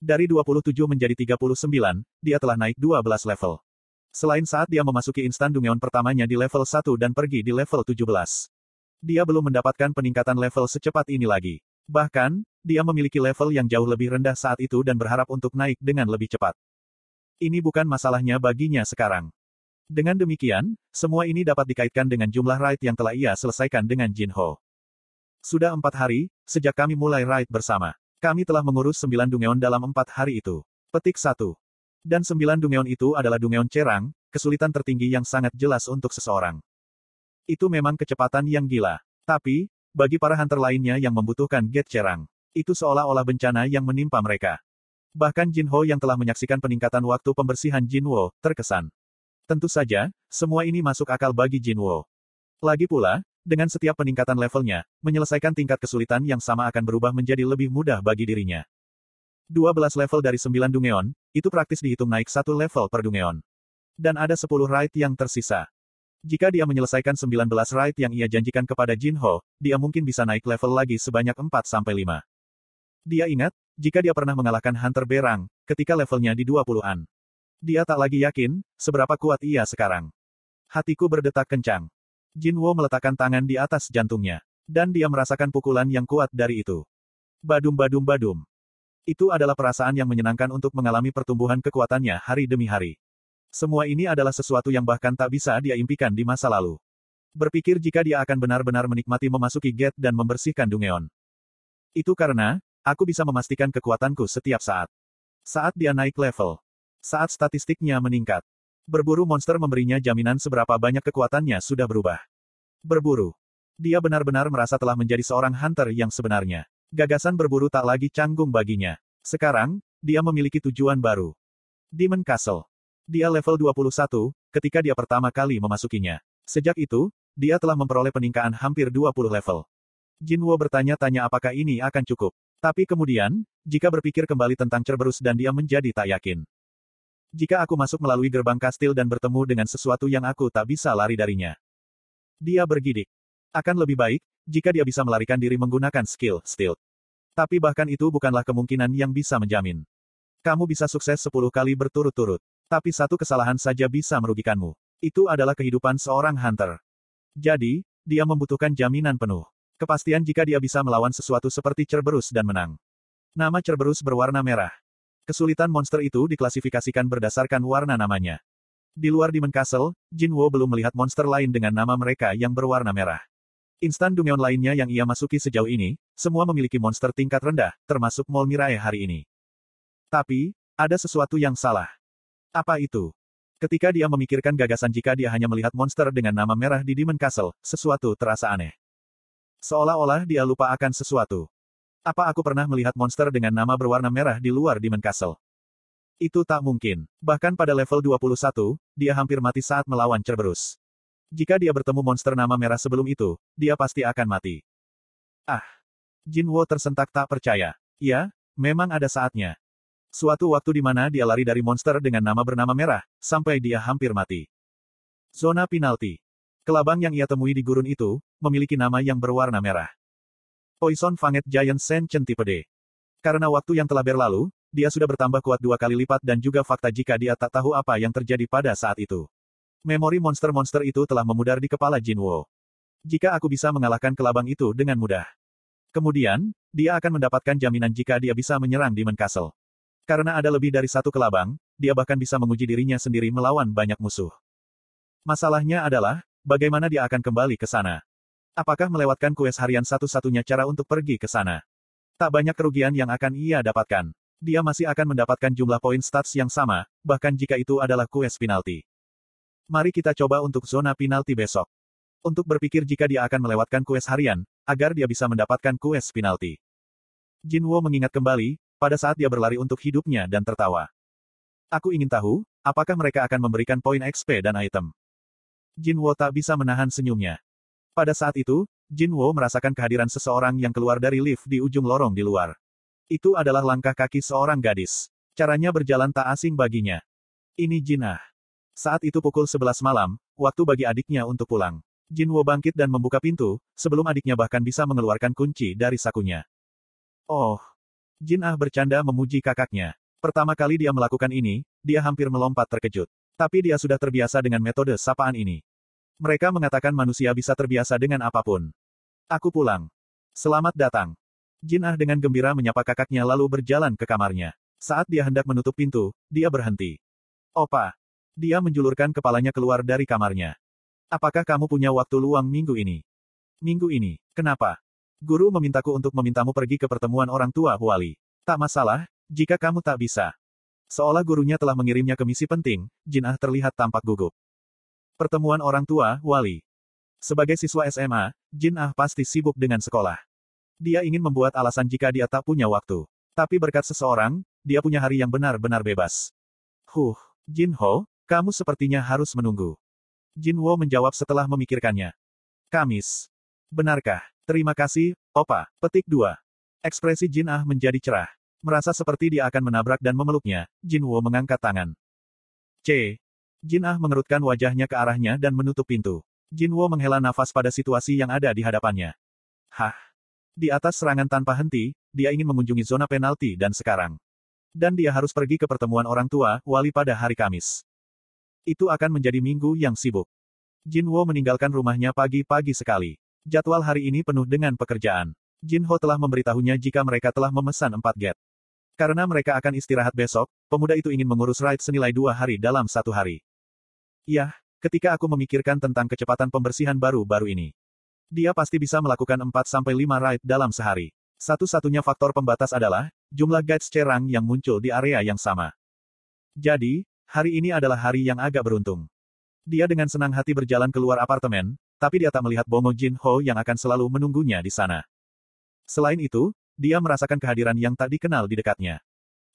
Dari 27 menjadi 39, dia telah naik 12 level. Selain saat dia memasuki instan Dungeon pertamanya di level 1 dan pergi di level 17. Dia belum mendapatkan peningkatan level secepat ini lagi. Bahkan, dia memiliki level yang jauh lebih rendah saat itu dan berharap untuk naik dengan lebih cepat. Ini bukan masalahnya baginya sekarang. Dengan demikian, semua ini dapat dikaitkan dengan jumlah raid yang telah ia selesaikan dengan Jin Ho. Sudah empat hari, sejak kami mulai raid bersama. Kami telah mengurus sembilan dungeon dalam empat hari itu. Petik satu. Dan sembilan dungeon itu adalah dungeon cerang, kesulitan tertinggi yang sangat jelas untuk seseorang. Itu memang kecepatan yang gila. Tapi, bagi para hunter lainnya yang membutuhkan gate cerang, itu seolah-olah bencana yang menimpa mereka. Bahkan Jin Ho yang telah menyaksikan peningkatan waktu pembersihan Jin Wo, terkesan. Tentu saja, semua ini masuk akal bagi Jin Wo. Lagi pula, dengan setiap peningkatan levelnya, menyelesaikan tingkat kesulitan yang sama akan berubah menjadi lebih mudah bagi dirinya. 12 level dari 9 Dungeon, itu praktis dihitung naik satu level per Dungeon. Dan ada 10 raid yang tersisa. Jika dia menyelesaikan 19 raid yang ia janjikan kepada Jin Ho, dia mungkin bisa naik level lagi sebanyak 4-5. Dia ingat, jika dia pernah mengalahkan Hunter Berang, ketika levelnya di 20-an. Dia tak lagi yakin, seberapa kuat ia sekarang. Hatiku berdetak kencang. Jinwo meletakkan tangan di atas jantungnya. Dan dia merasakan pukulan yang kuat dari itu. Badum-badum-badum. Itu adalah perasaan yang menyenangkan untuk mengalami pertumbuhan kekuatannya hari demi hari. Semua ini adalah sesuatu yang bahkan tak bisa dia impikan di masa lalu. Berpikir jika dia akan benar-benar menikmati memasuki gate dan membersihkan Dungeon. Itu karena, aku bisa memastikan kekuatanku setiap saat. Saat dia naik level. Saat statistiknya meningkat. Berburu monster memberinya jaminan seberapa banyak kekuatannya sudah berubah. Berburu. Dia benar-benar merasa telah menjadi seorang hunter yang sebenarnya. Gagasan berburu tak lagi canggung baginya. Sekarang, dia memiliki tujuan baru. Demon Castle. Dia level 21, ketika dia pertama kali memasukinya. Sejak itu, dia telah memperoleh peningkatan hampir 20 level. Jinwo bertanya-tanya apakah ini akan cukup. Tapi kemudian, jika berpikir kembali tentang Cerberus dan dia menjadi tak yakin. Jika aku masuk melalui gerbang kastil dan bertemu dengan sesuatu yang aku tak bisa lari darinya. Dia bergidik. Akan lebih baik, jika dia bisa melarikan diri menggunakan skill, stealth. Tapi bahkan itu bukanlah kemungkinan yang bisa menjamin. Kamu bisa sukses 10 kali berturut-turut. Tapi satu kesalahan saja bisa merugikanmu. Itu adalah kehidupan seorang hunter. Jadi, dia membutuhkan jaminan penuh. Kepastian jika dia bisa melawan sesuatu seperti Cerberus dan menang. Nama Cerberus berwarna merah. Kesulitan monster itu diklasifikasikan berdasarkan warna namanya. Di luar Demon Castle, Jinwo belum melihat monster lain dengan nama mereka yang berwarna merah. Instan Dungeon lainnya yang ia masuki sejauh ini, semua memiliki monster tingkat rendah, termasuk Mol Mirai hari ini. Tapi, ada sesuatu yang salah. Apa itu? Ketika dia memikirkan gagasan jika dia hanya melihat monster dengan nama merah di Demon Castle, sesuatu terasa aneh. Seolah-olah dia lupa akan sesuatu. Apa aku pernah melihat monster dengan nama berwarna merah di luar Demon Castle? Itu tak mungkin. Bahkan pada level 21, dia hampir mati saat melawan Cerberus. Jika dia bertemu monster nama merah sebelum itu, dia pasti akan mati. Ah. Jinwo tersentak tak percaya. Ya, memang ada saatnya. Suatu waktu di mana dia lari dari monster dengan nama bernama merah, sampai dia hampir mati. Zona penalti. Kelabang yang ia temui di gurun itu, memiliki nama yang berwarna merah. Poison Fanged Giant Sen Centipede. Karena waktu yang telah berlalu, dia sudah bertambah kuat dua kali lipat dan juga fakta jika dia tak tahu apa yang terjadi pada saat itu. Memori monster-monster itu telah memudar di kepala Jinwo. Jika aku bisa mengalahkan kelabang itu dengan mudah. Kemudian, dia akan mendapatkan jaminan jika dia bisa menyerang Demon Castle. Karena ada lebih dari satu kelabang, dia bahkan bisa menguji dirinya sendiri melawan banyak musuh. Masalahnya adalah, bagaimana dia akan kembali ke sana. Apakah melewatkan kues harian satu-satunya cara untuk pergi ke sana? Tak banyak kerugian yang akan ia dapatkan. Dia masih akan mendapatkan jumlah poin stats yang sama, bahkan jika itu adalah kues penalti. Mari kita coba untuk zona penalti besok. Untuk berpikir jika dia akan melewatkan kues harian, agar dia bisa mendapatkan kues penalti. Jinwo mengingat kembali, pada saat dia berlari untuk hidupnya dan tertawa. Aku ingin tahu, apakah mereka akan memberikan poin XP dan item. Jinwo tak bisa menahan senyumnya. Pada saat itu, Jin Wo merasakan kehadiran seseorang yang keluar dari lift di ujung lorong di luar. Itu adalah langkah kaki seorang gadis. Caranya berjalan tak asing baginya. Ini Jinah. Saat itu pukul 11 malam, waktu bagi adiknya untuk pulang. Jin Wo bangkit dan membuka pintu, sebelum adiknya bahkan bisa mengeluarkan kunci dari sakunya. Oh. Jin Ah bercanda memuji kakaknya. Pertama kali dia melakukan ini, dia hampir melompat terkejut. Tapi dia sudah terbiasa dengan metode sapaan ini. Mereka mengatakan manusia bisa terbiasa dengan apa pun. Aku pulang. Selamat datang. Jin Ah dengan gembira menyapa kakaknya lalu berjalan ke kamarnya. Saat dia hendak menutup pintu, dia berhenti. Opa. Dia menjulurkan kepalanya keluar dari kamarnya. Apakah kamu punya waktu luang minggu ini? Minggu ini, kenapa? Guru memintaku untuk memintamu pergi ke pertemuan orang tua Wali. Tak masalah, jika kamu tak bisa. Seolah gurunya telah mengirimnya ke misi penting, Jin Ah terlihat tampak gugup. Pertemuan orang tua, wali. Sebagai siswa SMA, Jin Ah pasti sibuk dengan sekolah. Dia ingin membuat alasan jika dia tak punya waktu. Tapi berkat seseorang, dia punya hari yang benar-benar bebas. Huh, Jin Ho, kamu sepertinya harus menunggu. Jin Wo menjawab setelah memikirkannya. Kamis. Benarkah? Terima kasih, Opa. Petik 2. Ekspresi Jin Ah menjadi cerah. Merasa seperti dia akan menabrak dan memeluknya, Jin Wo mengangkat tangan. C. Jin Ah mengerutkan wajahnya ke arahnya dan menutup pintu. Jin Wo menghela nafas pada situasi yang ada di hadapannya. Hah? Di atas serangan tanpa henti, dia ingin mengunjungi zona penalti dan sekarang. Dan dia harus pergi ke pertemuan orang tua, wali pada hari Kamis. Itu akan menjadi minggu yang sibuk. Jin Wo meninggalkan rumahnya pagi-pagi sekali. Jadwal hari ini penuh dengan pekerjaan. Jin Ho telah memberitahunya jika mereka telah memesan empat get. Karena mereka akan istirahat besok, pemuda itu ingin mengurus ride senilai dua hari dalam satu hari. Iya, ketika aku memikirkan tentang kecepatan pembersihan baru-baru ini. Dia pasti bisa melakukan 4-5 ride dalam sehari. Satu-satunya faktor pembatas adalah, jumlah guides cerang yang muncul di area yang sama. Jadi, hari ini adalah hari yang agak beruntung. Dia dengan senang hati berjalan keluar apartemen, tapi dia tak melihat Bongo Jin Ho yang akan selalu menunggunya di sana. Selain itu, dia merasakan kehadiran yang tak dikenal di dekatnya.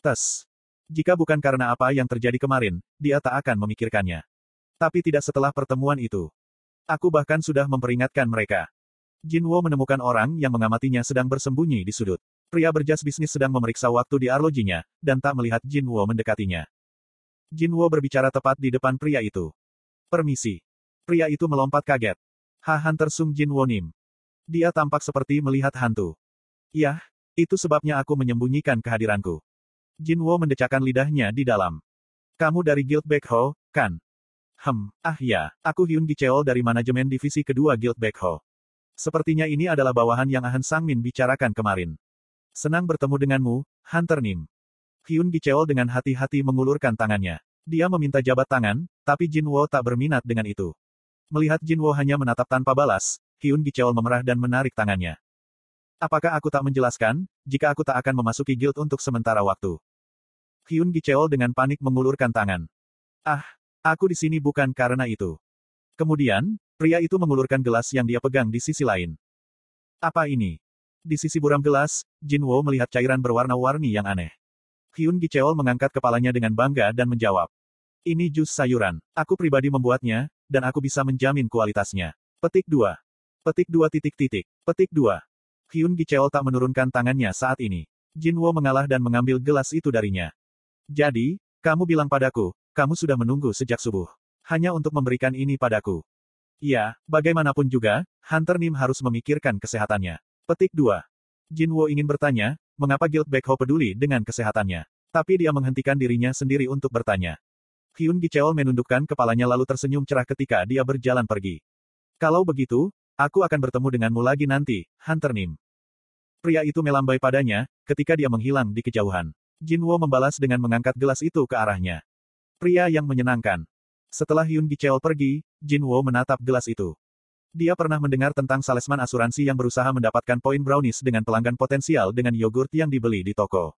Tes. Jika bukan karena apa yang terjadi kemarin, dia tak akan memikirkannya. Tapi tidak setelah pertemuan itu. Aku bahkan sudah memperingatkan mereka. Jinwo menemukan orang yang mengamatinya sedang bersembunyi di sudut. Pria berjas bisnis sedang memeriksa waktu di arlojinya, dan tak melihat Jinwo mendekatinya. Jinwo berbicara tepat di depan pria itu. Permisi. Pria itu melompat kaget. Ha Hunter Sung Jinwo Nim. Dia tampak seperti melihat hantu. Iya, itu sebabnya aku menyembunyikan kehadiranku. Jinwo mendecakkan lidahnya di dalam. Kamu dari Guild Backho, kan? Hem, ah ya, aku Hyun Gicheol dari manajemen divisi kedua Guild Backho. Sepertinya ini adalah bawahan yang Ahan Sangmin bicarakan kemarin. Senang bertemu denganmu, Hunter Nim. Hyun Gicheol dengan hati-hati mengulurkan tangannya. Dia meminta jabat tangan, tapi Jin Wo tak berminat dengan itu. Melihat Jin Wo hanya menatap tanpa balas, Hyun Gicheol memerah dan menarik tangannya. Apakah aku tak menjelaskan, jika aku tak akan memasuki guild untuk sementara waktu? Hyun Gicheol dengan panik mengulurkan tangan. Ah, Aku di sini bukan karena itu. Kemudian, pria itu mengulurkan gelas yang dia pegang di sisi lain. Apa ini? Di sisi buram gelas, Jin Wo melihat cairan berwarna-warni yang aneh. Hyun Gicheol mengangkat kepalanya dengan bangga dan menjawab. Ini jus sayuran. Aku pribadi membuatnya, dan aku bisa menjamin kualitasnya. Petik 2. Petik 2 titik titik. Petik 2. Hyun Gicheol tak menurunkan tangannya saat ini. Jin Wo mengalah dan mengambil gelas itu darinya. Jadi, kamu bilang padaku, kamu sudah menunggu sejak subuh. Hanya untuk memberikan ini padaku. Iya, bagaimanapun juga, Hunter Nim harus memikirkan kesehatannya. Petik 2. Jinwo ingin bertanya, mengapa Guild Backho peduli dengan kesehatannya. Tapi dia menghentikan dirinya sendiri untuk bertanya. Hyun Gicheol menundukkan kepalanya lalu tersenyum cerah ketika dia berjalan pergi. Kalau begitu, aku akan bertemu denganmu lagi nanti, Hunter Nim. Pria itu melambai padanya, ketika dia menghilang di kejauhan. Jinwo membalas dengan mengangkat gelas itu ke arahnya. Pria yang menyenangkan. Setelah Hyun Gicheol pergi, Jin Wo menatap gelas itu. Dia pernah mendengar tentang salesman asuransi yang berusaha mendapatkan poin brownies dengan pelanggan potensial dengan yogurt yang dibeli di toko.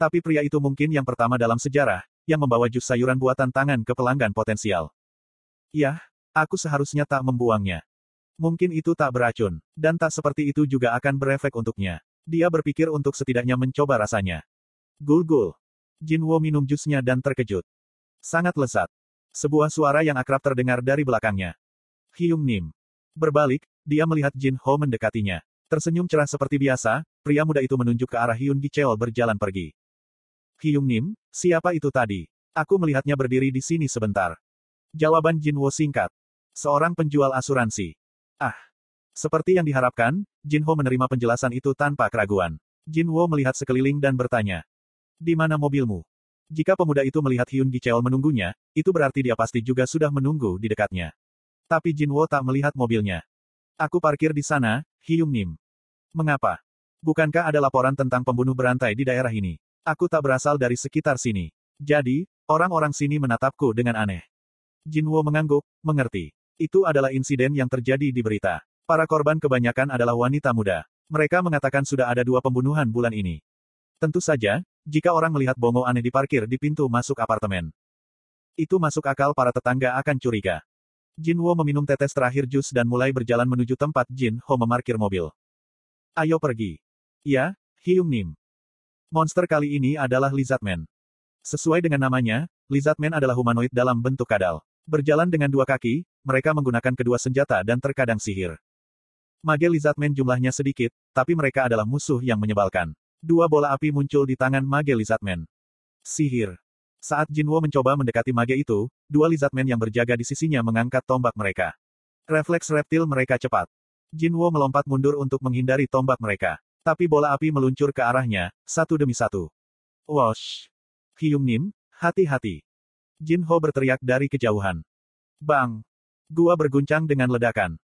Tapi pria itu mungkin yang pertama dalam sejarah, yang membawa jus sayuran buatan tangan ke pelanggan potensial. Ya, aku seharusnya tak membuangnya. Mungkin itu tak beracun, dan tak seperti itu juga akan berefek untuknya. Dia berpikir untuk setidaknya mencoba rasanya. Gul-gul. Jin Wo minum jusnya dan terkejut. Sangat lezat. Sebuah suara yang akrab terdengar dari belakangnya. Hyung Nim. Berbalik, dia melihat Jin Ho mendekatinya. Tersenyum cerah seperti biasa, pria muda itu menunjuk ke arah Hyun Gicheol berjalan pergi. Hyung Nim, siapa itu tadi? Aku melihatnya berdiri di sini sebentar. Jawaban Jin Wo singkat. Seorang penjual asuransi. Ah. Seperti yang diharapkan, Jin Ho menerima penjelasan itu tanpa keraguan. Jin Wo melihat sekeliling dan bertanya. Di mana mobilmu? Jika pemuda itu melihat Hyun Gicheol menunggunya, itu berarti dia pasti juga sudah menunggu di dekatnya. Tapi Jin Wo tak melihat mobilnya. Aku parkir di sana, Hyun Nim. Mengapa? Bukankah ada laporan tentang pembunuh berantai di daerah ini? Aku tak berasal dari sekitar sini. Jadi, orang-orang sini menatapku dengan aneh. Jin Wo mengangguk, mengerti. Itu adalah insiden yang terjadi di berita. Para korban kebanyakan adalah wanita muda. Mereka mengatakan sudah ada dua pembunuhan bulan ini. Tentu saja, jika orang melihat bongo aneh diparkir di pintu masuk apartemen. Itu masuk akal para tetangga akan curiga. Jin Wo meminum tetes terakhir jus dan mulai berjalan menuju tempat Jin Ho memarkir mobil. Ayo pergi. Ya, Hyung Nim. Monster kali ini adalah Lizardman. Sesuai dengan namanya, Lizardman adalah humanoid dalam bentuk kadal. Berjalan dengan dua kaki, mereka menggunakan kedua senjata dan terkadang sihir. Mage Lizardman jumlahnya sedikit, tapi mereka adalah musuh yang menyebalkan. Dua bola api muncul di tangan Mage Lizardman. Sihir. Saat Jinwo mencoba mendekati mage itu, dua Lizardman yang berjaga di sisinya mengangkat tombak mereka. Refleks reptil mereka cepat. Jinwo melompat mundur untuk menghindari tombak mereka. Tapi bola api meluncur ke arahnya, satu demi satu. Wash. Hyung Nim, hati-hati. Jinho berteriak dari kejauhan. Bang! Gua berguncang dengan ledakan.